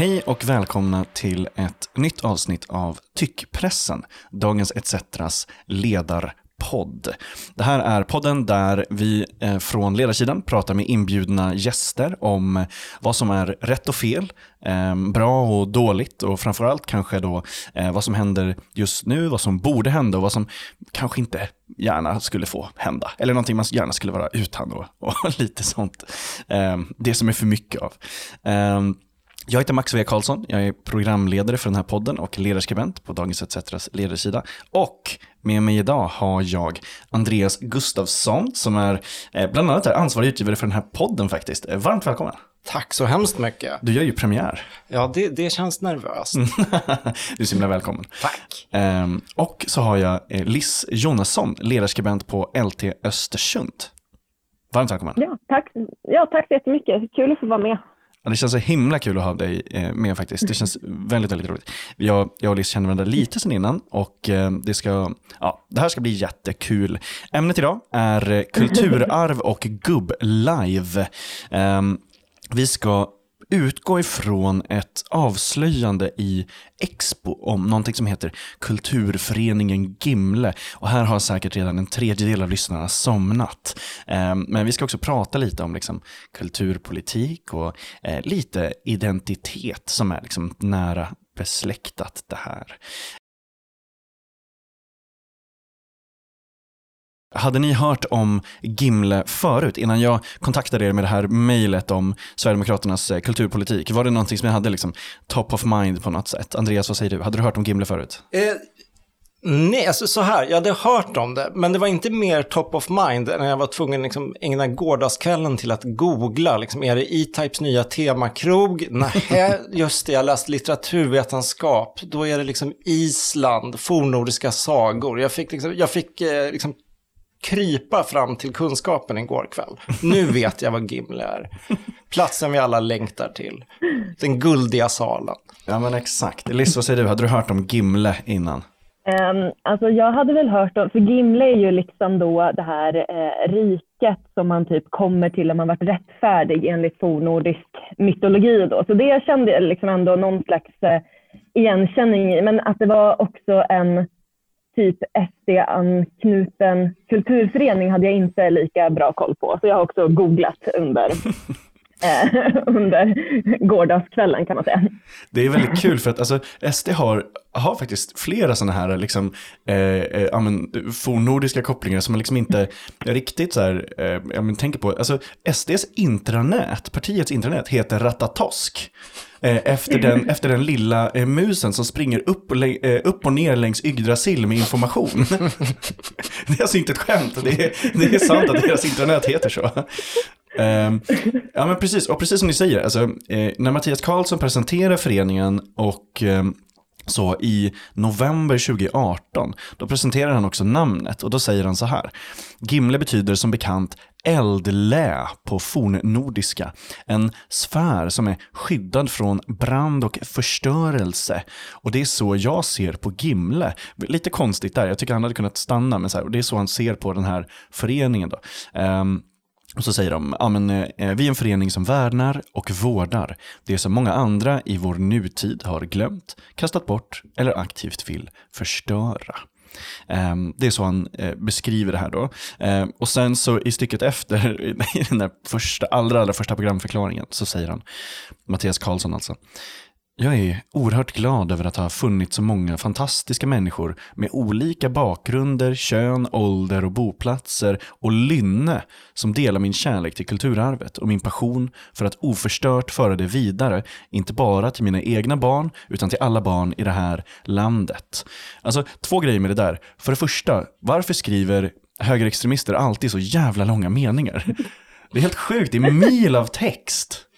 Hej och välkomna till ett nytt avsnitt av Tyckpressen, Dagens ETCs ledarpodd. Det här är podden där vi eh, från ledarsidan pratar med inbjudna gäster om vad som är rätt och fel, ehm, bra och dåligt och framförallt kanske då eh, vad som händer just nu, vad som borde hända och vad som kanske inte gärna skulle få hända. Eller någonting man gärna skulle vara utan och, och lite sånt. Ehm, det som är för mycket av. Ehm, jag heter Max V. Karlsson, jag är programledare för den här podden och ledarskribent på Dagens ETCs ledarsida. Och med mig idag har jag Andreas Gustafsson som är eh, bland annat är ansvarig utgivare för den här podden faktiskt. Eh, varmt välkommen! Tack så hemskt mycket. Du gör ju premiär. Ja, det, det känns nervöst. du är så himla välkommen. Tack. Ehm, och så har jag eh, Liz Jonasson, ledarskribent på LT Östersund. Varmt välkommen. Ja, tack. Ja, tack så jättemycket. Kul att få vara med. Ja, det känns så himla kul att ha dig eh, med faktiskt. Det känns väldigt, väldigt roligt. Jag, jag och Liz känner varandra lite sedan innan och eh, det, ska, ja, det här ska bli jättekul. Ämnet idag är kulturarv och gubb-live. Ehm, vi ska utgå ifrån ett avslöjande i Expo om någonting som heter Kulturföreningen Gimle. Och här har säkert redan en tredjedel av lyssnarna somnat. Ehm, men vi ska också prata lite om liksom kulturpolitik och eh, lite identitet som är liksom nära besläktat det här. Hade ni hört om Gimle förut, innan jag kontaktade er med det här mejlet om Sverigedemokraternas eh, kulturpolitik? Var det någonting som jag hade liksom top of mind på något sätt? Andreas, vad säger du? Hade du hört om Gimle förut? Eh, nej, alltså så här, jag hade hört om det, men det var inte mer top of mind när jag var tvungen att liksom ägna gårdagskvällen till att googla, liksom, är det E-Types nya temakrog? Nej, just det, jag läst litteraturvetenskap, då är det liksom Island, fornnordiska sagor. Jag fick, liksom, jag fick eh, liksom krypa fram till kunskapen igår kväll. Nu vet jag vad Gimle är. Platsen vi alla längtar till. Den guldiga salen. Ja men exakt. Liz, vad säger du? Hade du hört om Gimle innan? Um, alltså jag hade väl hört om, för Gimle är ju liksom då det här eh, riket som man typ kommer till om man varit rättfärdig enligt fornnordisk mytologi då. Så det kände jag liksom ändå någon slags eh, igenkänning i. Men att det var också en typ SD-anknuten kulturförening hade jag inte lika bra koll på. Så jag har också googlat under under gårdagskvällen kan man säga. Det är väldigt kul för att alltså, SD har, har faktiskt flera sådana här liksom, eh, eh, fornnordiska kopplingar som man liksom inte riktigt så här, eh, men, tänker på. Alltså, SDs intranät, partiets intranät heter Ratatosk. Eh, efter, den, efter den lilla eh, musen som springer upp och, eh, upp och ner längs Yggdrasil med information. det är alltså inte ett skämt, det är, det är sant att deras intranät heter så. Um, ja men precis, och precis som ni säger, alltså, eh, när Mattias Karlsson presenterar föreningen och eh, så i november 2018, då presenterar han också namnet och då säger han så här. Gimle betyder som bekant eldlä på fornnordiska. En sfär som är skyddad från brand och förstörelse. Och det är så jag ser på Gimle. Lite konstigt där, jag tycker han hade kunnat stanna, men så här, och det är så han ser på den här föreningen. Då. Um, och så säger de, ja men eh, vi är en förening som värnar och vårdar det som många andra i vår nutid har glömt, kastat bort eller aktivt vill förstöra. Eh, det är så han eh, beskriver det här då. Ehm, och sen så i stycket efter, i den där första, allra, allra första programförklaringen, så säger han, Mattias Karlsson alltså, jag är oerhört glad över att ha funnit så många fantastiska människor med olika bakgrunder, kön, ålder och boplatser och lynne som delar min kärlek till kulturarvet och min passion för att oförstört föra det vidare, inte bara till mina egna barn utan till alla barn i det här landet. Alltså, två grejer med det där. För det första, varför skriver högerextremister alltid så jävla långa meningar? Det är helt sjukt, det är mil av text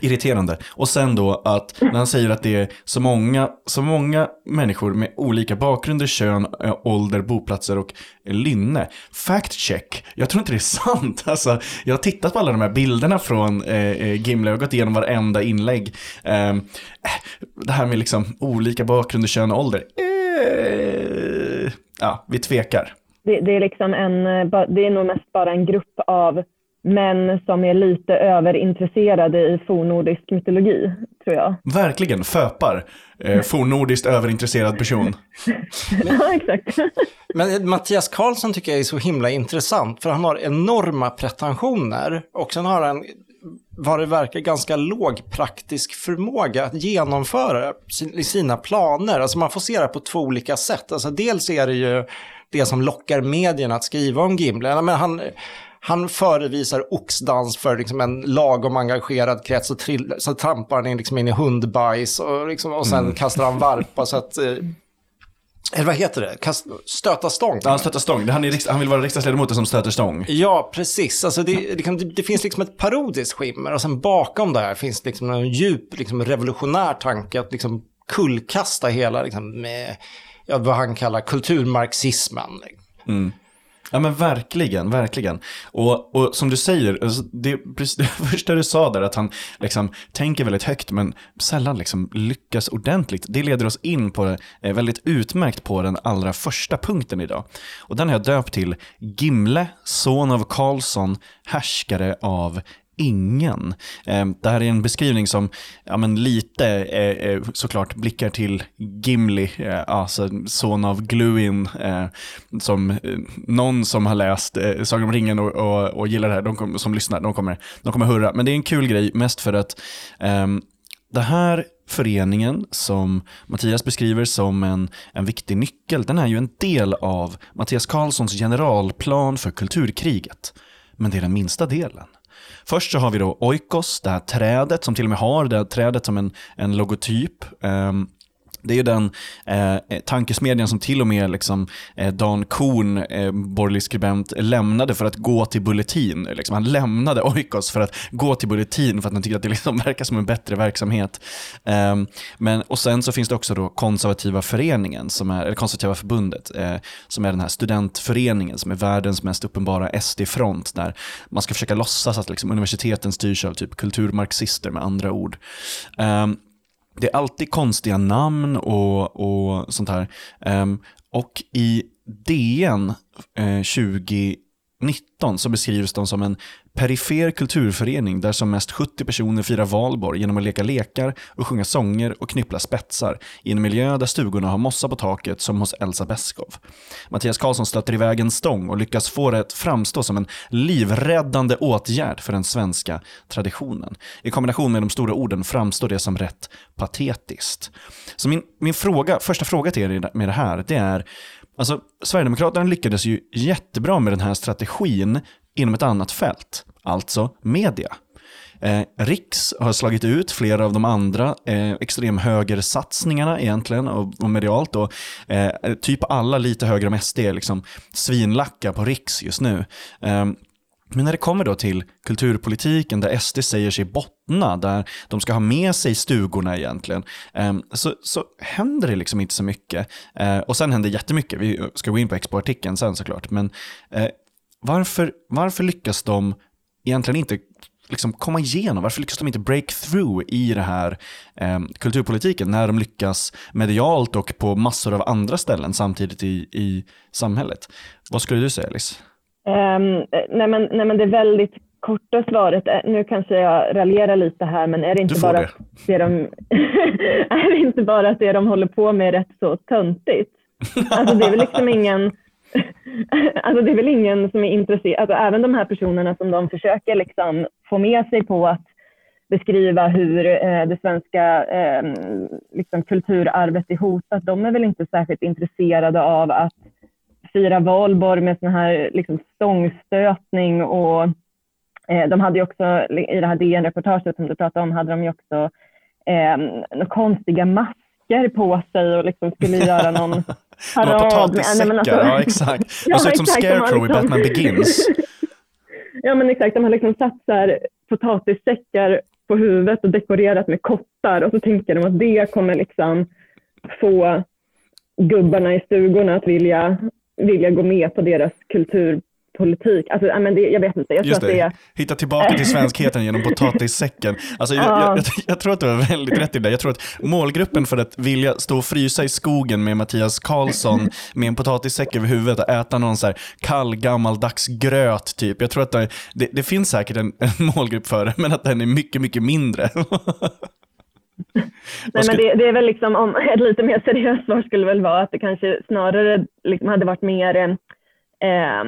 irriterande. Och sen då att när han säger att det är så många, så många människor med olika bakgrunder, kön, eh, ålder, boplatser och eh, lynne. Fact check. Jag tror inte det är sant. Alltså, jag har tittat på alla de här bilderna från eh, eh Gimle och gått igenom varenda inlägg. Eh, det här med liksom olika bakgrunder, kön och ålder. Eh, ja, vi tvekar. Det, det, är liksom en, det är nog mest bara en grupp av män som är lite överintresserade i fornnordisk mytologi, tror jag. Verkligen, föpar. Eh, fornnordiskt överintresserad person. ja, exakt. Men Mattias Karlsson tycker jag är så himla intressant, för han har enorma pretensioner och sen har han vad det verkar ganska låg praktisk förmåga att genomföra sina planer. Alltså man får se det på två olika sätt. Alltså dels är det ju det som lockar medierna att skriva om Gimle. Men han, han förevisar oxdans för liksom en lagom engagerad krets och trill, så trampar han in, liksom in i hundbajs och, liksom, och sen mm. kastar han varpa så att... Eh, eller vad heter det? Kast, stöta stång? Ja, stöta stång. Han, är, han vill vara riksdagsledamot som stöter stång. Ja, precis. Alltså det, det, det, det, finns liksom ett parodiskt skimmer och sen bakom det här finns liksom en djup liksom revolutionär tanke att liksom kullkasta hela liksom, med ja, vad han kallar kulturmarxismen. Mm. Ja men verkligen, verkligen. Och, och som du säger, alltså, det, det första du sa där, att han liksom tänker väldigt högt men sällan liksom lyckas ordentligt. Det leder oss in på, eh, väldigt utmärkt på den allra första punkten idag. Och den har jag döpt till Gimle, son av Karlsson, härskare av ingen. Ehm, det här är en beskrivning som ja, men lite eh, eh, såklart blickar till Gimli, eh, alltså son av Gluin, som någon som har läst Sagan om ringen och, och, och gillar det här, de kom, som lyssnar, de kommer, de kommer hurra. Men det är en kul grej, mest för att um, det här föreningen som Mattias beskriver som en, en viktig nyckel, den är ju en del av Mattias Karlssons generalplan för kulturkriget. Men det är den minsta delen. Först så har vi då Oikos, det här trädet som till och med har det här trädet som en, en logotyp. Um, det är ju den eh, tankesmedjan som till och med liksom, eh, Dan Korn, eh, borgerlig skribent, lämnade för att gå till Bulletin. Liksom, han lämnade Oikos för att gå till Bulletin för att han tyckte att det liksom verkar som en bättre verksamhet. Eh, men, och sen så finns det också då konservativa föreningen, som är, eller konservativa förbundet, eh, som är den här studentföreningen som är världens mest uppenbara SD-front, där man ska försöka låtsas att liksom, universiteten styrs av typ kulturmarxister med andra ord. Ehm, det är alltid konstiga namn och, och sånt här. Ehm, och i DN eh, 20 19 så beskrivs de som en perifer kulturförening där som mest 70 personer firar valborg genom att leka lekar och sjunga sånger och knyppla spetsar i en miljö där stugorna har mossa på taket som hos Elsa Beskow. Mattias Karlsson stöter iväg en stång och lyckas få det att framstå som en livräddande åtgärd för den svenska traditionen. I kombination med de stora orden framstår det som rätt patetiskt. Så min, min fråga, första fråga till er med det här, det är Alltså, Sverigedemokraterna lyckades ju jättebra med den här strategin inom ett annat fält, alltså media. Eh, Riks har slagit ut flera av de andra eh, extremhögersatsningarna egentligen och, och medialt. Och, eh, typ alla lite högre om SD är liksom svinlacka på Riks just nu. Eh, men när det kommer då till kulturpolitiken där SD säger sig bottna, där de ska ha med sig stugorna egentligen, ehm, så, så händer det liksom inte så mycket. Eh, och sen händer jättemycket, vi ska gå in på expo-artikeln sen såklart, men eh, varför, varför lyckas de egentligen inte liksom komma igenom? Varför lyckas de inte break through i det här eh, kulturpolitiken när de lyckas medialt och på massor av andra ställen samtidigt i, i samhället? Vad skulle du säga Alice? Um, nej, men, nej men det är väldigt korta svaret, nu kanske jag raljerar lite här, men är det inte, bara, det. Det de, är det inte bara att det de håller på med är rätt så töntigt? Alltså det är väl liksom ingen, alltså det är väl ingen som är intresserad, alltså även de här personerna som de försöker liksom få med sig på att beskriva hur eh, det svenska eh, liksom kulturarvet är hotat, de är väl inte särskilt intresserade av att fira valborg med sån här liksom, stångstötning och eh, de hade ju också i det här DN-reportaget som du pratade om hade de ju också eh, konstiga masker på sig och liksom skulle göra någon parad. Potatissäckar, alltså, ja exakt. De ser ut som Scarecrow liksom... i Batman Begins. ja men exakt, de har liksom satt så här potatissäckar på huvudet och dekorerat med kottar och så tänker de att det kommer liksom få gubbarna i stugorna att vilja, vilja gå med på deras kulturpolitik. Alltså, men det, jag vet inte. Jag Just tror det. att det Hitta tillbaka till svenskheten genom potatissäcken. Alltså, jag, jag, jag, jag tror att du har väldigt rätt i det. Jag tror att målgruppen för att vilja stå och frysa i skogen med Mattias Karlsson med en potatissäck över huvudet och äta någon så här kall gammaldags gröt typ. Jag tror att det, det, det finns säkert en, en målgrupp för det, men att den är mycket, mycket mindre. Nej, men det, det, är väl liksom, om ett lite mer seriöst svar skulle väl vara att det kanske snarare liksom hade varit mer, eh,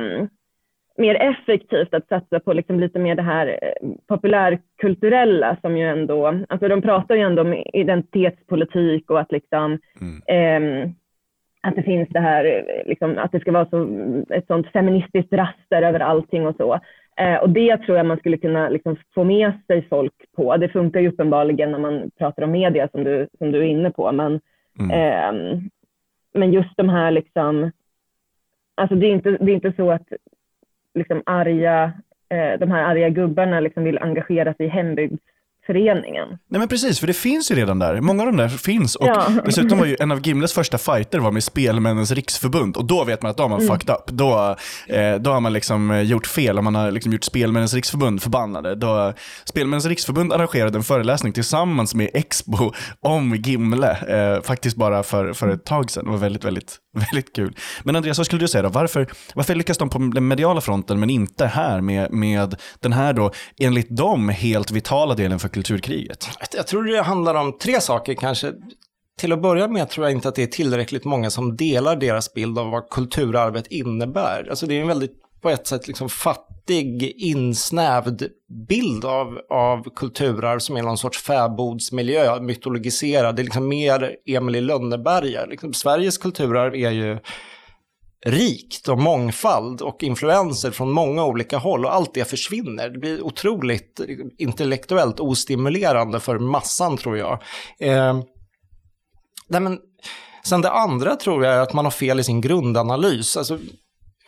mer effektivt att satsa på liksom lite mer det här eh, populärkulturella som ju ändå, alltså de pratar ju ändå om identitetspolitik och att liksom mm. eh, att det finns det här, liksom, att det ska vara så, ett sånt feministiskt raster över allting och så. Eh, och det tror jag man skulle kunna liksom få med sig folk på. Det funkar ju uppenbarligen när man pratar om media som du, som du är inne på. Men, mm. eh, men just de här, liksom, alltså det är inte, det är inte så att liksom arga, eh, de här arga gubbarna liksom vill engagera sig i hembygds föreningen. Nej men precis, för det finns ju redan där. Många av de där finns. Och ja. dessutom var ju en av Gimles första fighter var med Spelmännens riksförbund. Och då vet man att då har man mm. fucked up. Då, eh, då har man liksom eh, gjort fel. Om man har liksom gjort Spelmännens riksförbund förbannade. Då, Spelmännens riksförbund arrangerade en föreläsning tillsammans med Expo om Gimle. Eh, faktiskt bara för, för ett tag sedan. Det var väldigt, väldigt, väldigt kul. Men Andreas, vad skulle du säga då? Varför, varför lyckas de på den mediala fronten men inte här med, med den här då, enligt dem, helt vitala delen för kulturkriget? Jag tror det handlar om tre saker kanske. Till att börja med tror jag inte att det är tillräckligt många som delar deras bild av vad kulturarvet innebär. Alltså det är en väldigt, på ett sätt, liksom fattig, insnävd bild av, av kulturarv som är någon sorts fäbodsmiljö, mytologiserad. Det är liksom mer Emil i Lönneberga. Liksom, Sveriges kulturarv är ju rikt och mångfald och influenser från många olika håll och allt det försvinner. Det blir otroligt liksom, intellektuellt ostimulerande för massan tror jag. Eh, nej men, sen det andra tror jag är att man har fel i sin grundanalys. Alltså,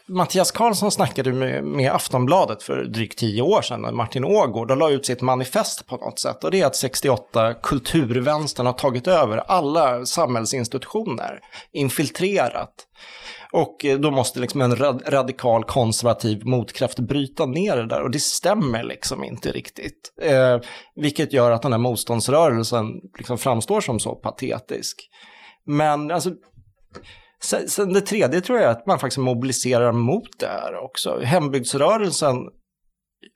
Mattias Karlsson snackade med, med Aftonbladet för drygt tio år sedan, Martin Ågård, och la ut sitt manifest på något sätt. Och det är att 68 kulturvänstern har tagit över alla samhällsinstitutioner, infiltrerat. Och eh, då måste liksom en radikal konservativ motkraft bryta ner det där och det stämmer liksom inte riktigt. Eh, vilket gör att den här motståndsrörelsen liksom framstår som så patetisk. Men alltså, sen, sen det tredje tror jag är att man faktiskt mobiliserar mot det här också. Hembygdsrörelsen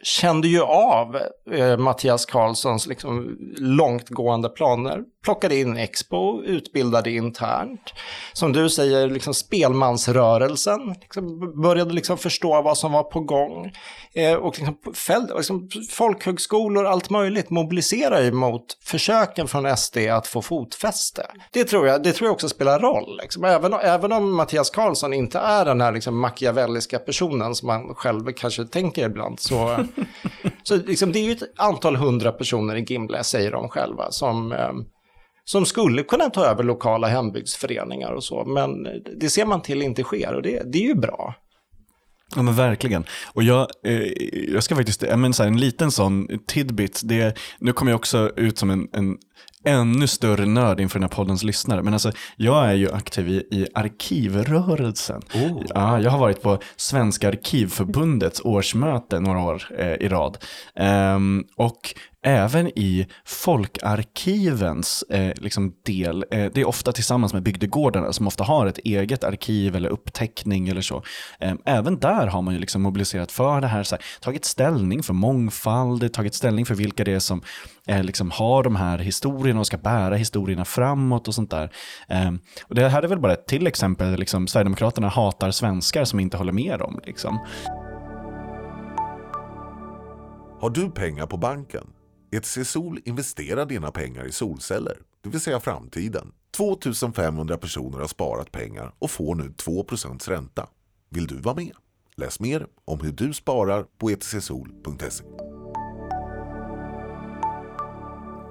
kände ju av eh, Mattias Karlssons liksom, långtgående planer. Plockade in Expo, utbildade internt. Som du säger, liksom, spelmansrörelsen liksom, började liksom förstå vad som var på gång. Eh, och liksom, fäll, liksom, folkhögskolor, allt möjligt mobiliserar ju mot försöken från SD att få fotfäste. Det tror jag, det tror jag också spelar roll. Liksom. Även, även om Mattias Karlsson inte är den här liksom, machiavelliska personen som man själv kanske tänker ibland så så liksom, det är ju ett antal hundra personer i Gimle, säger de själva, som, eh, som skulle kunna ta över lokala hembygdsföreningar och så. Men det ser man till inte sker och det, det är ju bra. Ja men verkligen. Och jag, eh, jag ska faktiskt, jag men, så här, en liten sån tidbit, det, nu kommer jag också ut som en, en ännu större nörd inför den här poddens lyssnare. Men alltså, jag är ju aktiv i, i arkivrörelsen. Oh. Ja, jag har varit på Svenska Arkivförbundets årsmöte några år eh, i rad. Um, och även i folkarkivens eh, liksom del, eh, det är ofta tillsammans med bygdegårdarna som ofta har ett eget arkiv eller uppteckning eller så. Eh, även där har man ju liksom mobiliserat för det här, så här, tagit ställning för mångfald, tagit ställning för vilka det är som eh, liksom har de här historierna och ska bära historierna framåt och sånt där. Eh, och det här är väl bara ett till exempel, liksom, Sverigedemokraterna hatar svenskar som inte håller med dem. Liksom. Har du pengar på banken? ETC Sol investerar dina pengar i solceller, det vill säga framtiden. 2500 personer har sparat pengar och får nu 2% ränta. Vill du vara med? Läs mer om hur du sparar på etcsol.se.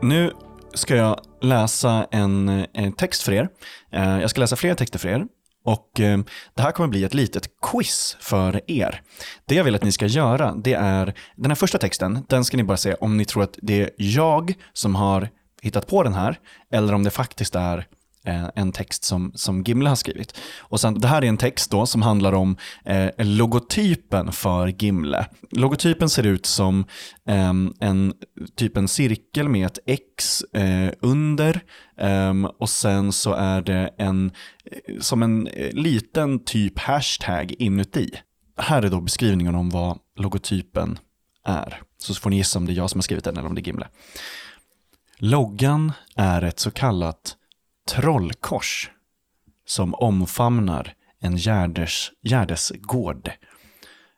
Nu ska jag läsa en, eh, en text för er. Eh, jag ska läsa flera texter för er och eh, det här kommer bli ett litet quiz för er. Det jag vill att ni ska göra, det är, den här första texten, den ska ni bara säga om ni tror att det är jag som har hittat på den här, eller om det faktiskt är Eh, en text som, som Gimle har skrivit. Och sen, det här är en text då som handlar om eh, logotypen för Gimle. Logotypen ser ut som eh, en typ en cirkel med ett X eh, under eh, och sen så är det en, eh, som en liten typ hashtag inuti. Här är då beskrivningen om vad logotypen är. Så får ni gissa om det är jag som har skrivit den eller om det är Gimle. Loggan är ett så kallat trollkors som omfamnar en gärdesgård.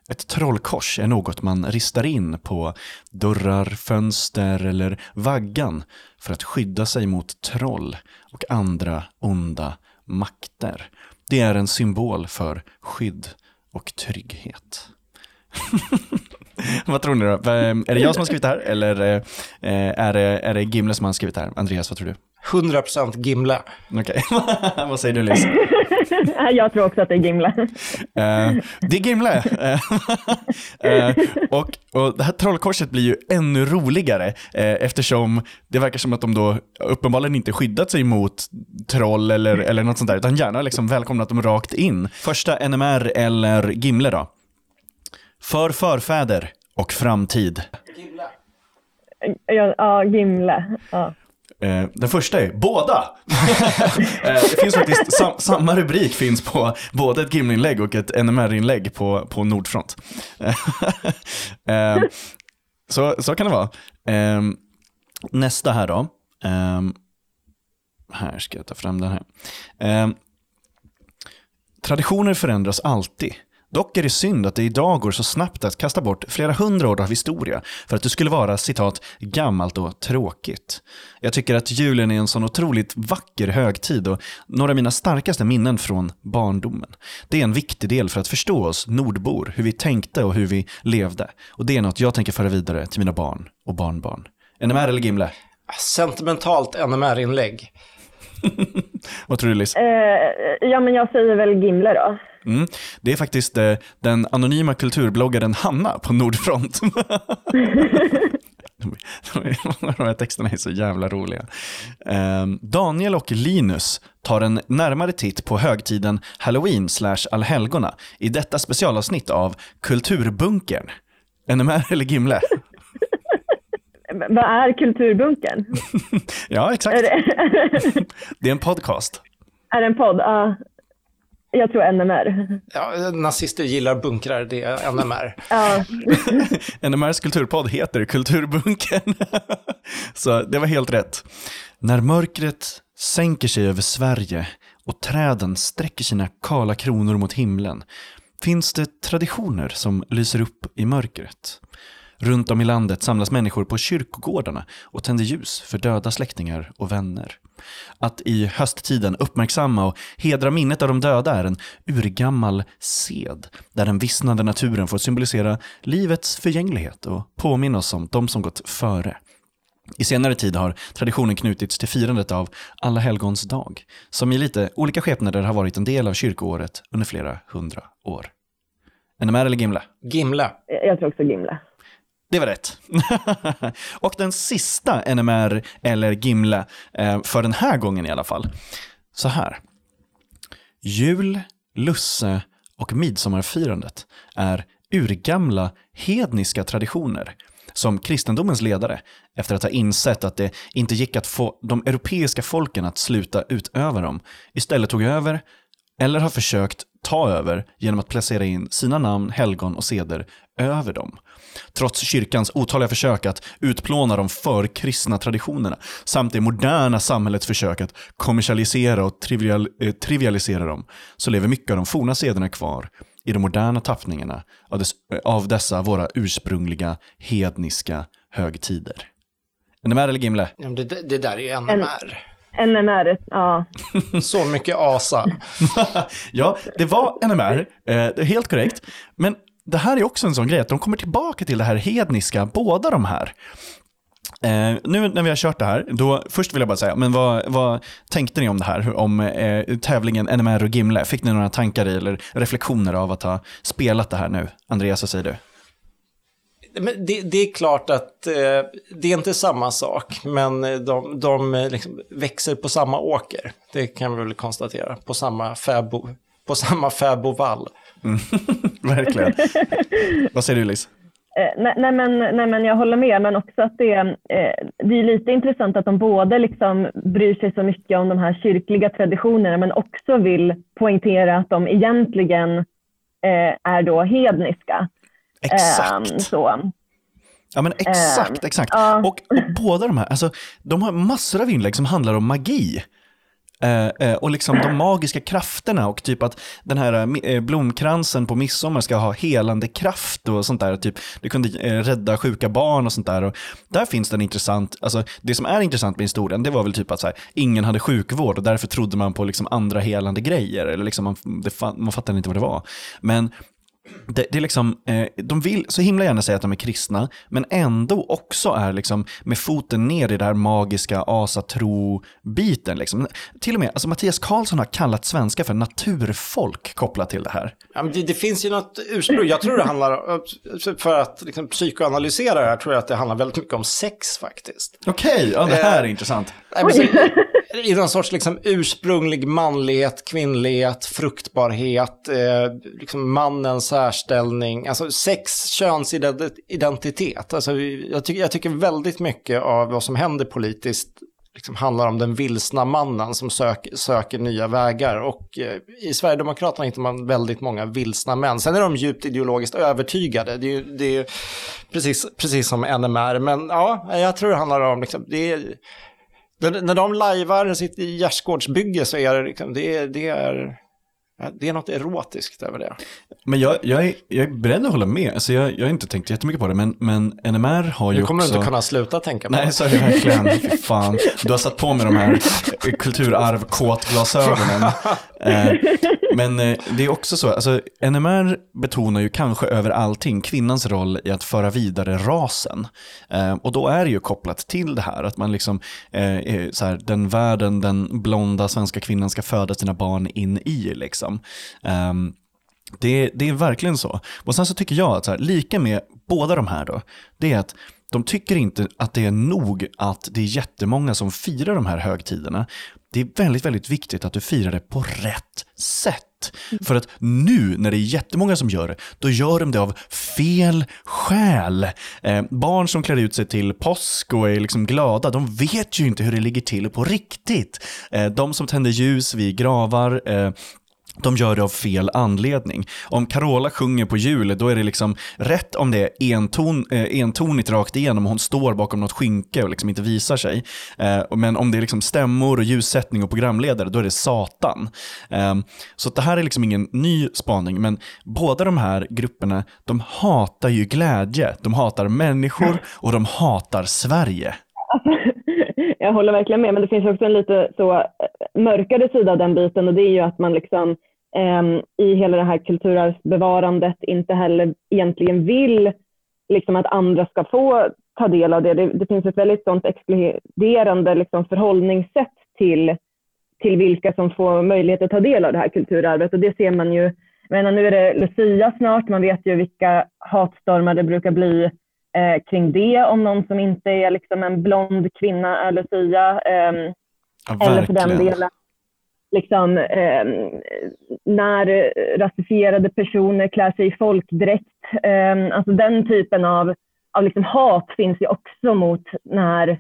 Ett trollkors är något man ristar in på dörrar, fönster eller vaggan för att skydda sig mot troll och andra onda makter. Det är en symbol för skydd och trygghet. vad tror ni då? Är det jag som har skrivit det här eller eh, eh, är det, är det Gimle som har skrivit det här? Andreas, vad tror du? 100% Gimle. Okej, vad säger du Liz? Jag tror också att det är Gimle. Eh, det är Gimle. Eh, och, och det här trollkorset blir ju ännu roligare eh, eftersom det verkar som att de då uppenbarligen inte skyddat sig mot troll eller, eller något sånt där, utan gärna liksom välkomnat dem rakt in. Första NMR eller Gimle då? För förfäder och framtid. Ja, ja Gimle. Ja. Eh, den första är båda. Eh, det finns faktiskt sam samma rubrik finns på både ett Gimle-inlägg och ett NMR-inlägg på, på Nordfront. Eh, så, så kan det vara. Nästa här då. Här ska jag ta fram den här. Traditioner förändras alltid. Dock är det synd att det idag går så snabbt att kasta bort flera hundra år av historia för att det skulle vara citat gammalt och tråkigt. Jag tycker att julen är en sån otroligt vacker högtid och några av mina starkaste minnen från barndomen. Det är en viktig del för att förstå oss nordbor, hur vi tänkte och hur vi levde. Och det är något jag tänker föra vidare till mina barn och barnbarn. NMR eller Gimle? Sentimentalt NMR-inlägg. Vad tror du Liz? Eh, ja, men jag säger väl Gimle då. Mm. Det är faktiskt eh, den anonyma kulturbloggaren Hanna på Nordfront. De här texterna är så jävla roliga. Eh, Daniel och Linus tar en närmare titt på högtiden Halloween slash allhelgona i detta specialavsnitt av Kulturbunkern. NMR eller Gimle? Vad är Kulturbunkern? ja, exakt. Är det... det är en podcast. Är det en podd? Ja. Jag tror NMR. Ja, nazister gillar bunkrar, det är NMR. ja. NMRs kulturpodd heter Kulturbunkern. Så det var helt rätt. När mörkret sänker sig över Sverige och träden sträcker sina kala kronor mot himlen finns det traditioner som lyser upp i mörkret. Runt om i landet samlas människor på kyrkogårdarna och tänder ljus för döda släktingar och vänner. Att i hösttiden uppmärksamma och hedra minnet av de döda är en urgammal sed, där den vissnande naturen får symbolisera livets förgänglighet och påminna oss om de som gått före. I senare tid har traditionen knutits till firandet av Alla helgons dag, som i lite olika skepnader har varit en del av kyrkoåret under flera hundra år. NMR eller Gimle? Gimle. Jag tror också Gimle. Det var rätt. och den sista NMR, eller Gimle, eh, för den här gången i alla fall. Så här. Jul, lusse och midsommarfirandet är urgamla hedniska traditioner som kristendomens ledare, efter att ha insett att det inte gick att få de europeiska folken att sluta utöva dem, istället tog över eller har försökt ta över genom att placera in sina namn, helgon och seder över dem. Trots kyrkans otaliga försök att utplåna de förkristna traditionerna samt det moderna samhällets försök att kommersialisera och trivial, eh, trivialisera dem så lever mycket av de forna sederna kvar i de moderna tappningarna av, dess, eh, av dessa våra ursprungliga hedniska högtider. NMR eller Gimle? Det, det där är ju NMR. NMR, ja. Så mycket ASA. ja, det var NMR, eh, helt korrekt. Men det här är också en sån grej, att de kommer tillbaka till det här hedniska, båda de här. Eh, nu när vi har kört det här, då, först vill jag bara säga, men vad, vad tänkte ni om det här? Om eh, tävlingen NMR och Gimle? Fick ni några tankar i eller reflektioner av att ha spelat det här nu? Andreas, vad säger du? Men det, det, är klart att eh, det är inte samma sak, men de, de liksom växer på samma åker. Det kan vi väl konstatera, på samma fäbo, på samma fäbovall. Mm. Verkligen. Vad säger du, Liz? Eh, nej, nej, men, nej, men jag håller med, men också att det, eh, det är lite intressant att de både liksom bryr sig så mycket om de här kyrkliga traditionerna, men också vill poängtera att de egentligen eh, är då hedniska. Exakt. Eh, så. Ja men exakt, exakt. ja. Och, och båda de här, alltså, de har massor av inlägg som handlar om magi. Eh, eh, och liksom de magiska krafterna och typ att den här eh, blomkransen på midsommar ska ha helande kraft och sånt där. Typ, det kunde rädda sjuka barn och sånt där. Och där finns det en intressant, alltså det som är intressant med historien, det var väl typ att så här, ingen hade sjukvård och därför trodde man på liksom andra helande grejer. Eller liksom man, det, man fattade inte vad det var. Men det, det, är liksom, eh, de vill så himla gärna säga att de är kristna, men ändå också är liksom med foten ner i det här magiska asatro-biten. Liksom. Till och med, alltså Mattias Karlsson har kallat svenska för naturfolk kopplat till det här. Ja, men det, det finns ju något ursprung, jag tror det handlar, för att liksom psykoanalysera det här, tror jag att det handlar väldigt mycket om sex faktiskt. Okej, okay, ja, det här är eh, intressant. Nej, i någon sorts liksom ursprunglig manlighet, kvinnlighet, fruktbarhet, eh, liksom mannens särställning, alltså sex, könsidentitet. Alltså, jag, ty jag tycker väldigt mycket av vad som händer politiskt liksom handlar om den vilsna mannen som sök, söker nya vägar. Och eh, i Sverigedemokraterna hittar man väldigt många vilsna män. Sen är de djupt ideologiskt övertygade. Det är, det är precis, precis som NMR. Men ja, jag tror det handlar om, liksom, det är, när de lajvar sitt gärdsgårdsbygge så är det, liksom, det, det är det är något erotiskt över det. Men jag, jag, är, jag är beredd att hålla med. Alltså jag, jag har inte tänkt jättemycket på det, men, men NMR har ju Nu kommer också... du inte kunna sluta tänka på Nej, det. så är det verkligen. Fy fan. Du har satt på mig de här kulturarv-kåtglasögonen. eh, men eh, det är också så, alltså NMR betonar ju kanske över allting kvinnans roll i att föra vidare rasen. Eh, och då är det ju kopplat till det här, att man liksom, eh, så här, den världen den blonda svenska kvinnan ska föda sina barn in i liksom. Um, det, det, är verkligen så. Och sen så tycker jag att så här, lika med båda de här då, det är att de tycker inte att det är nog att det är jättemånga som firar de här högtiderna. Det är väldigt, väldigt viktigt att du firar det på rätt sätt. För att nu när det är jättemånga som gör det, då gör de det av fel skäl. Eh, barn som klär ut sig till påsk och är liksom glada, de vet ju inte hur det ligger till på riktigt. Eh, de som tänder ljus vid gravar, eh, de gör det av fel anledning. Om Carola sjunger på jul, då är det liksom rätt om det är enton, eh, entonigt rakt igenom och hon står bakom något skynke och liksom inte visar sig. Eh, men om det är liksom stämmor och ljussättning och programledare, då är det Satan. Eh, så det här är liksom ingen ny spaning, men båda de här grupperna, de hatar ju glädje. De hatar människor och de hatar Sverige. Jag håller verkligen med, men det finns också en lite så eh, mörkare sida av den biten och det är ju att man liksom eh, i hela det här kulturarvsbevarandet inte heller egentligen vill liksom att andra ska få ta del av det. Det, det finns ett väldigt sånt exkluderande liksom förhållningssätt till, till vilka som får möjlighet att ta del av det här kulturarvet och det ser man ju Jag menar nu är det Lucia snart, man vet ju vilka hatstormar det brukar bli eh, kring det om någon som inte är liksom en blond kvinna är Lucia. Eh, ja, eller för den delen liksom, eh, när rasifierade personer klär sig i folkdräkt. Eh, alltså den typen av, av liksom hat finns ju också mot när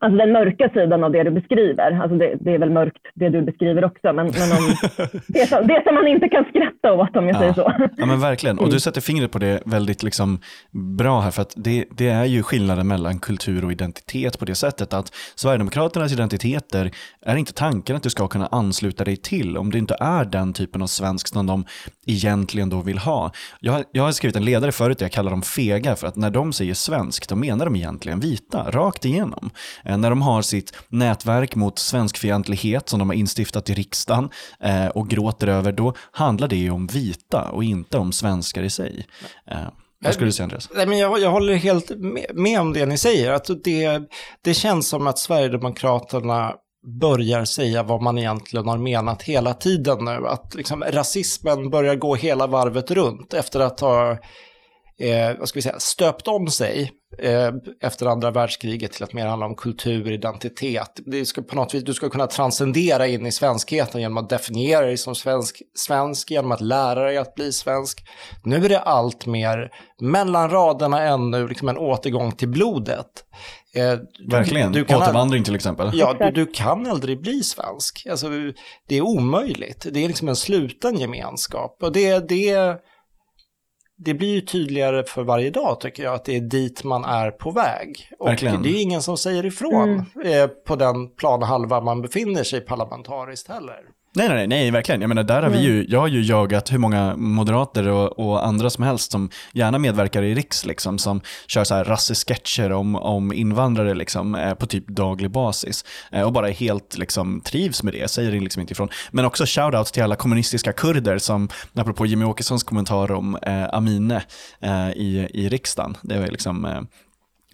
Alltså den mörka sidan av det du beskriver, alltså det, det är väl mörkt det du beskriver också, men, men om, det, som, det som man inte kan skratta åt om jag ja. säger så. Ja men verkligen, och du mm. sätter fingret på det väldigt liksom bra här, för att det, det är ju skillnaden mellan kultur och identitet på det sättet att Sverigedemokraternas identiteter är inte tanken att du ska kunna ansluta dig till om det inte är den typen av svensk som de egentligen då vill ha. Jag, jag har skrivit en ledare förut där jag kallar dem fega, för att när de säger svensk, då menar de egentligen vita, rakt igenom. Eh, när de har sitt nätverk mot svenskfientlighet som de har instiftat i riksdagen eh, och gråter över, då handlar det ju om vita och inte om svenskar i sig. Eh, Vad skulle du säga Andreas? Nej, men jag, jag håller helt med, med om det ni säger. Att det, det känns som att Sverigedemokraterna börjar säga vad man egentligen har menat hela tiden nu. Att liksom, rasismen börjar gå hela varvet runt efter att ha eh, vad ska vi säga, stöpt om sig eh, efter andra världskriget till att mer handla om kultur, identitet. Det ska på något vis, du ska kunna transcendera in i svenskheten genom att definiera dig som svensk, svensk, genom att lära dig att bli svensk. Nu är det allt mer mellan raderna ännu, liksom en återgång till blodet. Eh, Verkligen, du, du kan återvandring till exempel. Ja, du, du, kan aldrig bli svensk. Alltså, det är omöjligt. Det är liksom en sluten gemenskap. Och det, det det blir ju tydligare för varje dag tycker jag att det är dit man är på väg. Och Verkligen. det är ingen som säger ifrån mm. eh, på den planhalva man befinner sig parlamentariskt heller. Nej, nej, nej, verkligen. Jag menar, där har vi ju, jag har ju jagat hur många moderater och, och andra som helst som gärna medverkar i Riks, liksom, som kör så här rassesketcher om, om invandrare liksom, eh, på typ daglig basis. Eh, och bara helt liksom, trivs med det, säger det liksom inte ifrån. Men också shoutouts till alla kommunistiska kurder som, apropå Jimmy Åkessons kommentar om eh, Amine eh, i, i riksdagen, det var liksom eh,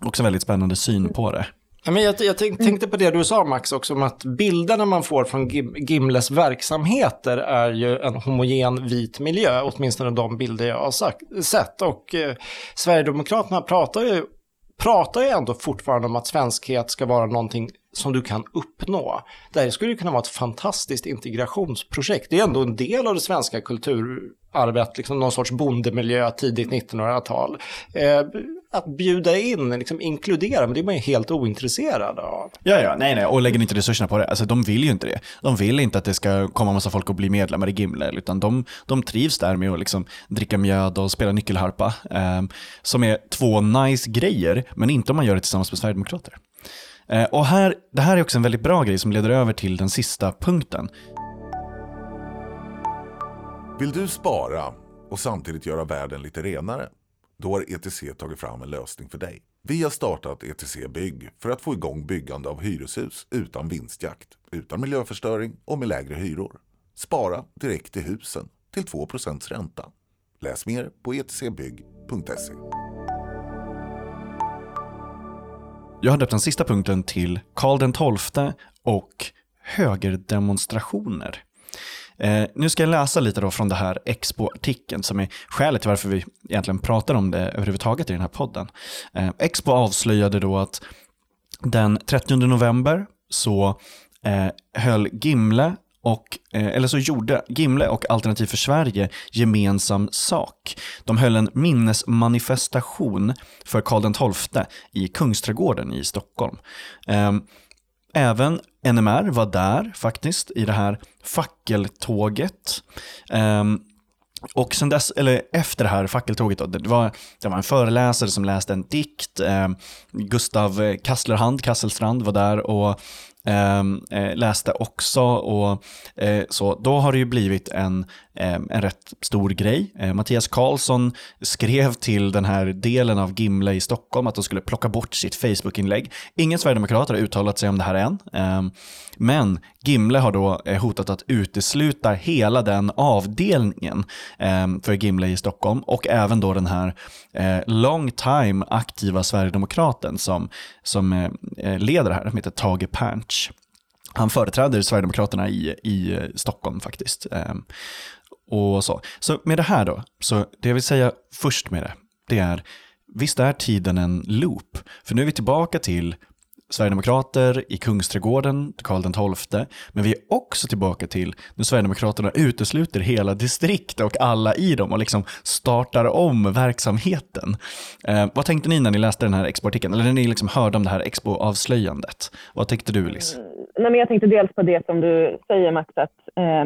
också väldigt spännande syn på det. Men jag, jag tänkte på det du sa Max också om att bilderna man får från Gimles verksamheter är ju en homogen vit miljö, åtminstone de bilder jag har sagt, sett. Och eh, Sverigedemokraterna pratar ju, pratar ju ändå fortfarande om att svenskhet ska vara någonting som du kan uppnå. Det här skulle kunna vara ett fantastiskt integrationsprojekt. Det är ändå en del av det svenska kulturarvet, liksom någon sorts bondemiljö tidigt 1900-tal. Eh, att bjuda in, liksom inkludera, men det är man ju helt ointresserad av. Ja, ja, nej, nej, och lägger inte resurserna på det. Alltså de vill ju inte det. De vill inte att det ska komma massa folk och bli medlemmar i Gimle, utan de, de trivs där med att liksom dricka mjöd och spela nyckelharpa, eh, som är två nice grejer, men inte om man gör det tillsammans med Sverigedemokrater. Eh, och här, det här är också en väldigt bra grej som leder över till den sista punkten. Vill du spara och samtidigt göra världen lite renare? Då har ETC tagit fram en lösning för dig. Vi har startat ETC Bygg för att få igång byggande av hyreshus utan vinstjakt, utan miljöförstöring och med lägre hyror. Spara direkt i husen till 2% ränta. Läs mer på etcbygg.se. Jag har döpt den sista punkten till Karl XII och högerdemonstrationer. Eh, nu ska jag läsa lite då från det här Expo-artikeln som är skälet till varför vi egentligen pratar om det överhuvudtaget i den här podden. Eh, Expo avslöjade då att den 30 november så eh, höll Gimle och, eh, eller så gjorde Gimle och Alternativ för Sverige gemensam sak. De höll en minnesmanifestation för Karl XII i Kungsträdgården i Stockholm. Ehm, även NMR var där faktiskt i det här fackeltåget. Ehm, och sen dess, eller efter det här fackeltåget, då, det, var, det var en föreläsare som läste en dikt. Eh, Gustav Kasslerhand, Kasselstrand var där och Ehm, eh, läste också och eh, så då har det ju blivit en, eh, en rätt stor grej. Eh, Mattias Karlsson skrev till den här delen av Gimle i Stockholm att de skulle plocka bort sitt Facebook-inlägg. Ingen sverigedemokrat har uttalat sig om det här än, ehm, men Gimle har då eh, hotat att utesluta hela den avdelningen ehm, för Gimle i Stockholm och även då den här eh, long time aktiva sverigedemokraten som, som eh, eh, leder det här, som heter Tage Pernch. Birch. Han företräder Sverigedemokraterna i, i eh, Stockholm faktiskt. Ehm, och så. så med det här då, så det jag vill säga först med det, det är visst är tiden en loop? För nu är vi tillbaka till Sverigedemokrater i Kungsträdgården, Karl XII, men vi är också tillbaka till när Sverigedemokraterna utesluter hela distrikt och alla i dem och liksom startar om verksamheten. Eh, vad tänkte ni när ni läste den här Expo-artikeln, eller när ni liksom hörde om det här Expo-avslöjandet? Vad tänkte du, Liz? Eh, nej, men jag tänkte dels på det som du säger, Max, att eh,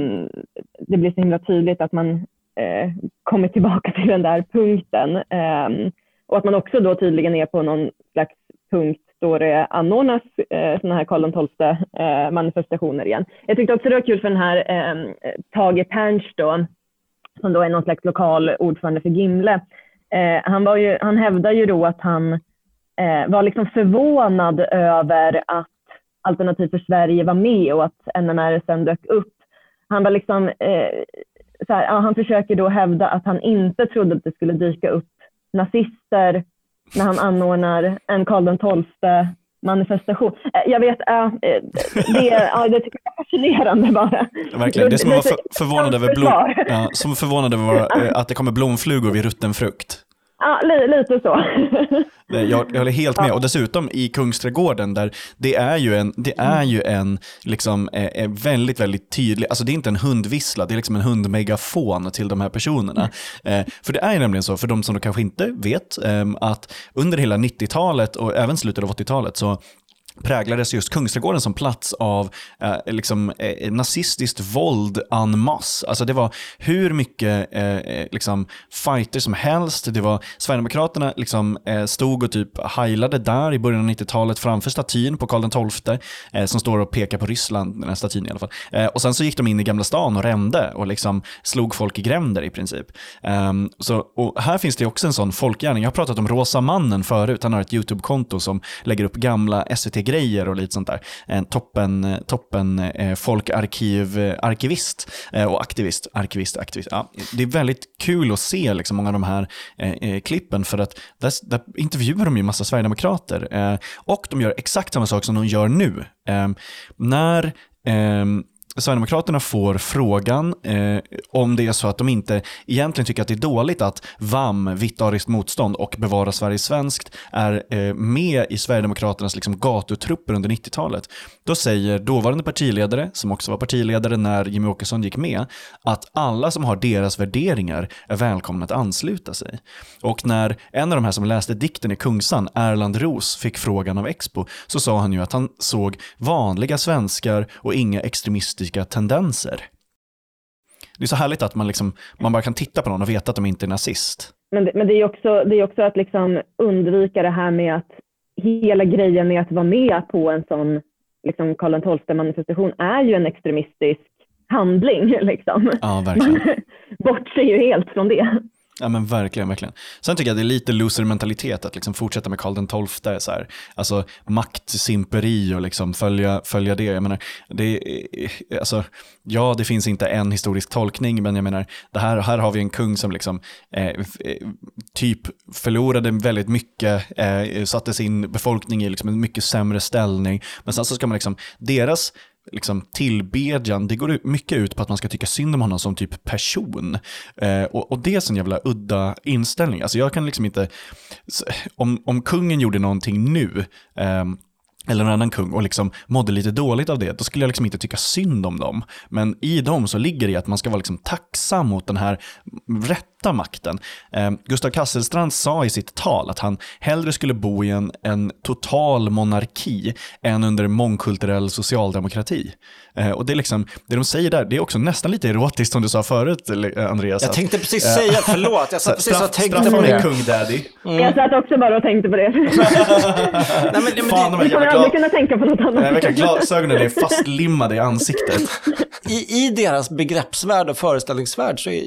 det blir så himla tydligt att man eh, kommer tillbaka till den där punkten. Eh, och att man också då tydligen är på någon slags punkt då det anordnas eh, sådana här Karl XII eh, manifestationer igen. Jag tyckte också det var kul för den här eh, Tage Pernsch då, som då är någon slags lokal ordförande för Gimle. Eh, han, var ju, han hävdar ju då att han eh, var liksom förvånad över att Alternativ för Sverige var med och att NMR sen dök upp. Han var liksom, eh, så här, ja, han försöker då hävda att han inte trodde att det skulle dyka upp nazister när han anordnar en Karl XII manifestation. Eh, jag vet, äh, det, ja, det tycker jag är fascinerande bara. Verkligen, det är som att vara för, förvånad över, blom, ja, som förvånad över att det kommer blomflugor vid rutten frukt. Ja, lite så. Jag, jag håller helt med. Och dessutom i Kungsträdgården, där det är ju en, det är ju en liksom, eh, väldigt, väldigt tydlig, alltså det är inte en hundvissla, det är liksom en hundmegafon till de här personerna. Eh, för det är ju nämligen så, för de som kanske inte vet, eh, att under hela 90-talet och även slutet av 80-talet så präglades just Kungsträdgården som plats av eh, liksom, eh, nazistiskt våld en masse. Alltså det var hur mycket eh, eh liksom, fighter som helst. Det var Sverigedemokraterna liksom, eh, stod och typ heilade där i början av 90-talet framför statyn på Karl XII eh, som står och pekar på Ryssland, den här statyn i alla fall. Eh, och sen så gick de in i Gamla stan och rände och liksom slog folk i gränder i princip. Ehm, så, och här finns det också en sån folkgärning. Jag har pratat om Rosa mannen förut. Han har ett YouTube-konto som lägger upp gamla SVT grejer och lite sånt där. En toppen, toppen eh, folkarkiv-arkivist eh, eh, och aktivist, arkivist, aktivist. Ja, det är väldigt kul att se liksom många av de här eh, eh, klippen för att där, där intervjuar de ju massa sverigedemokrater eh, och de gör exakt samma sak som de gör nu. Eh, när ehm, Sverigedemokraterna får frågan eh, om det är så att de inte egentligen tycker att det är dåligt att VAM, Vitt ariskt motstånd och Bevara Sverige svenskt är eh, med i Sverigedemokraternas liksom, gatutrupper under 90-talet. Då säger dåvarande partiledare, som också var partiledare när Jimmy Åkesson gick med, att alla som har deras värderingar är välkomna att ansluta sig. Och när en av de här som läste dikten i Kungsan, Erland Ros, fick frågan av Expo så sa han ju att han såg vanliga svenskar och inga extremister politiska tendenser. Det är så härligt att man, liksom, man bara kan titta på någon och veta att de inte är nazist. Men det, men det är också, det är också att liksom undvika det här med att hela grejen med att vara med på en sån liksom Karl XII-manifestation är ju en extremistisk handling. Liksom. Ja, verkligen. Man bortser ju helt från det. Ja men verkligen, verkligen. Sen tycker jag det är lite loser-mentalitet att liksom fortsätta med Karl XII, så här. alltså maktsimperi och liksom följa, följa det. Jag menar, det, alltså, ja, det finns inte en historisk tolkning, men jag menar, det här, här har vi en kung som liksom, eh, eh, typ förlorade väldigt mycket, eh, satte sin befolkning i liksom en mycket sämre ställning, men sen så ska man liksom, deras liksom, tillbedjan, det går mycket ut på att man ska tycka synd om honom som typ person. Eh, och, och, det är en jävla udda inställning. Alltså jag kan liksom inte, om, om kungen gjorde någonting nu, eh, eller någon annan kung och liksom mådde lite dåligt av det, då skulle jag liksom inte tycka synd om dem. Men i dem så ligger det att man ska vara liksom tacksam mot den här rätta makten. Eh, Gustav Kasselstrand sa i sitt tal att han hellre skulle bo i en, en total monarki än under mångkulturell socialdemokrati. Eh, och det är liksom, det de säger där, det är också nästan lite erotiskt som du sa förut, Andreas. Jag tänkte precis att, säga, förlåt, jag satt precis och tänkte på det. kung daddy. Mm. Jag satt också bara och tänkte på det. Nej, men, men, Fan, det, vi kommer aldrig kunna tänka på något annat. Nej, glasögonen är fastlimmade i ansiktet. I, I deras begreppsvärld och föreställningsvärld så är,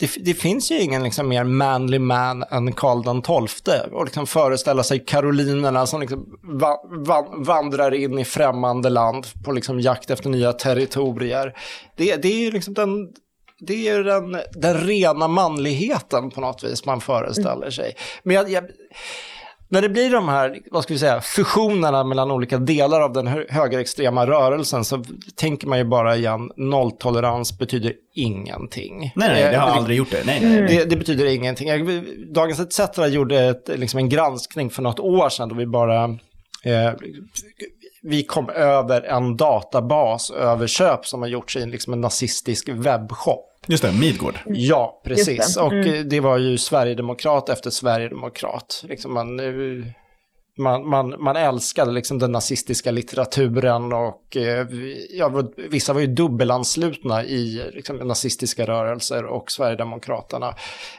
det, det finns ju ingen liksom mer manly man än Karl XII. Och liksom föreställa sig karolinerna som liksom va, va, vandrar in i främmande land på liksom jakt efter nya territorier. Det, det är ju liksom den, det är den, den rena manligheten på något vis man föreställer sig. Men jag, jag när det blir de här, vad ska vi säga, fusionerna mellan olika delar av den högerextrema rörelsen så tänker man ju bara igen, nolltolerans betyder ingenting. Nej, nej, det har eh, aldrig gjort det. Nej, nej. Det, det betyder ingenting. Dagens ETC gjorde ett, liksom en granskning för något år sedan då vi bara eh, vi kom över en databas över köp som har gjorts i liksom en nazistisk webbshop. Just det, Midgård. Ja, precis. Det. Mm. Och det var ju Sverigedemokrat efter Sverigedemokrat. Liksom man, man, man, man älskade liksom den nazistiska litteraturen och eh, ja, vissa var ju dubbelanslutna i liksom, nazistiska rörelser och Sverigedemokraterna.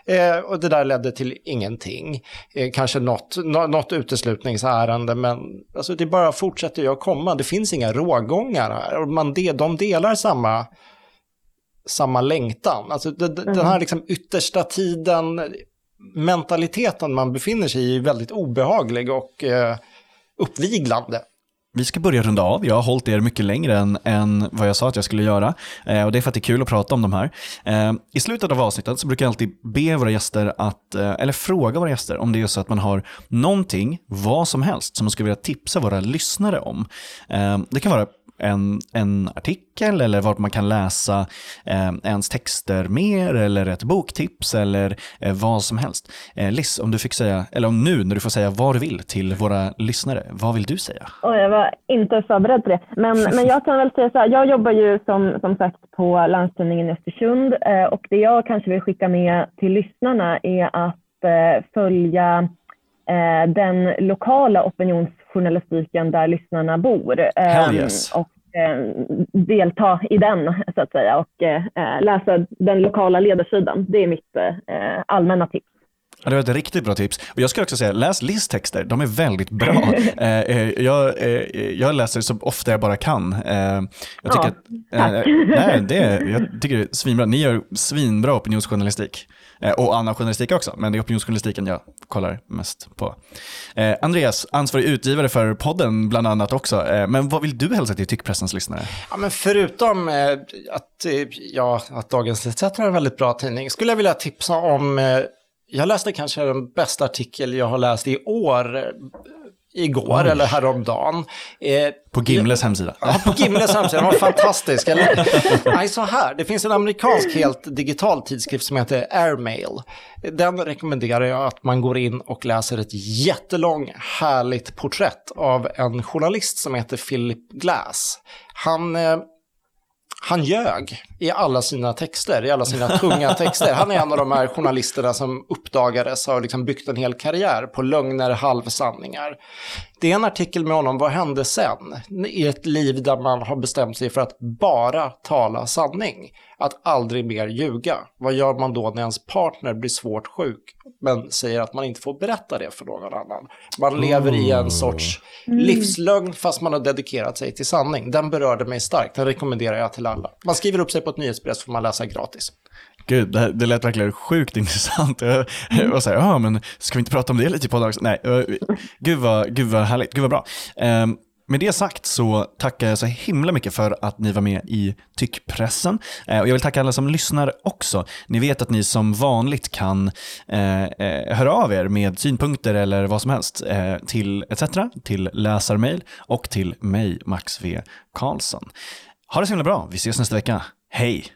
Eh, och det där ledde till ingenting. Eh, kanske något, något uteslutningsärende, men alltså, det bara fortsätter ju att komma. Det finns inga rågångar här. Och man de, de delar samma samma längtan. Alltså mm. den här liksom yttersta tiden, mentaliteten man befinner sig i är väldigt obehaglig och eh, uppviglande. Vi ska börja runda av. Jag har hållit er mycket längre än, än vad jag sa att jag skulle göra. Eh, och det är för att det är kul att prata om de här. Eh, I slutet av avsnittet så brukar jag alltid be våra gäster att, eh, eller fråga våra gäster om det är så att man har någonting, vad som helst, som man skulle vilja tipsa våra lyssnare om. Eh, det kan vara en, en artikel eller vart man kan läsa eh, ens texter mer eller ett boktips eller eh, vad som helst. Eh, Liz, om du fick säga, eller om nu när du får säga vad du vill till våra lyssnare, vad vill du säga? Oj, jag var inte förberedd på det. Men, men jag kan väl säga så här, jag jobbar ju som, som sagt på Landstidningen i Östersund eh, och det jag kanske vill skicka med till lyssnarna är att eh, följa den lokala opinionsjournalistiken där lyssnarna bor. Eh, yes. Och eh, delta i den, så att säga, och eh, läsa den lokala ledarsidan. Det är mitt eh, allmänna tips. Ja, det var ett riktigt bra tips. Och jag skulle också säga, läs Liz texter. De är väldigt bra. eh, eh, jag, eh, jag läser så ofta jag bara kan. Eh, jag tycker Ja, att, eh, nej, det är, jag tycker det är svinbra. Ni gör svinbra opinionsjournalistik. Eh, och annan journalistik också, men det är opinionsjournalistiken jag kollar mest på. Eh, Andreas, ansvarig utgivare för podden bland annat också. Eh, men vad vill du hälsa till tyckpressens lyssnare? Ja, men förutom eh, att, ja, att Dagens ETC är en väldigt bra tidning, skulle jag vilja tipsa om, eh, jag läste kanske den bästa artikel jag har läst i år, eh, igår Oj. eller häromdagen. Eh, På Gimles hemsida. Ja, på Gimles hemsida, den var fantastisk. Eller, nej, så här, det finns en amerikansk helt digital tidskrift som heter Airmail. Den rekommenderar jag att man går in och läser ett jättelång, härligt porträtt av en journalist som heter Philip Glass. Han... Eh, han ljög i alla sina texter, i alla sina tunga texter. Han är en av de här journalisterna som uppdagades och har liksom byggt en hel karriär på lögner, halvsanningar. Det är en artikel med honom, vad hände sen? I ett liv där man har bestämt sig för att bara tala sanning. Att aldrig mer ljuga. Vad gör man då när ens partner blir svårt sjuk men säger att man inte får berätta det för någon annan? Man lever i en sorts livslögn fast man har dedikerat sig till sanning. Den berörde mig starkt, den rekommenderar jag till alla. Man skriver upp sig på ett nyhetsbrev så får man läsa gratis. Gud, det, här- det lät verkligen sjukt intressant. Jag jag var så här, ja men ska vi inte prata om det lite på dagen? Nej, eh, gud vad, gud vad härligt, gud vad bra. Ehm, med det sagt så tackar jag så himla mycket för att ni var med i tyckpressen. Eh, och jag vill tacka alla som lyssnar också. Ni vet att ni som vanligt kan eh, eh höra av er med synpunkter eller vad som helst eh, till ETC, till läsarmail och till mig, Max V. Karlsson. Ha det så himla bra, vi ses nästa vecka. Hej!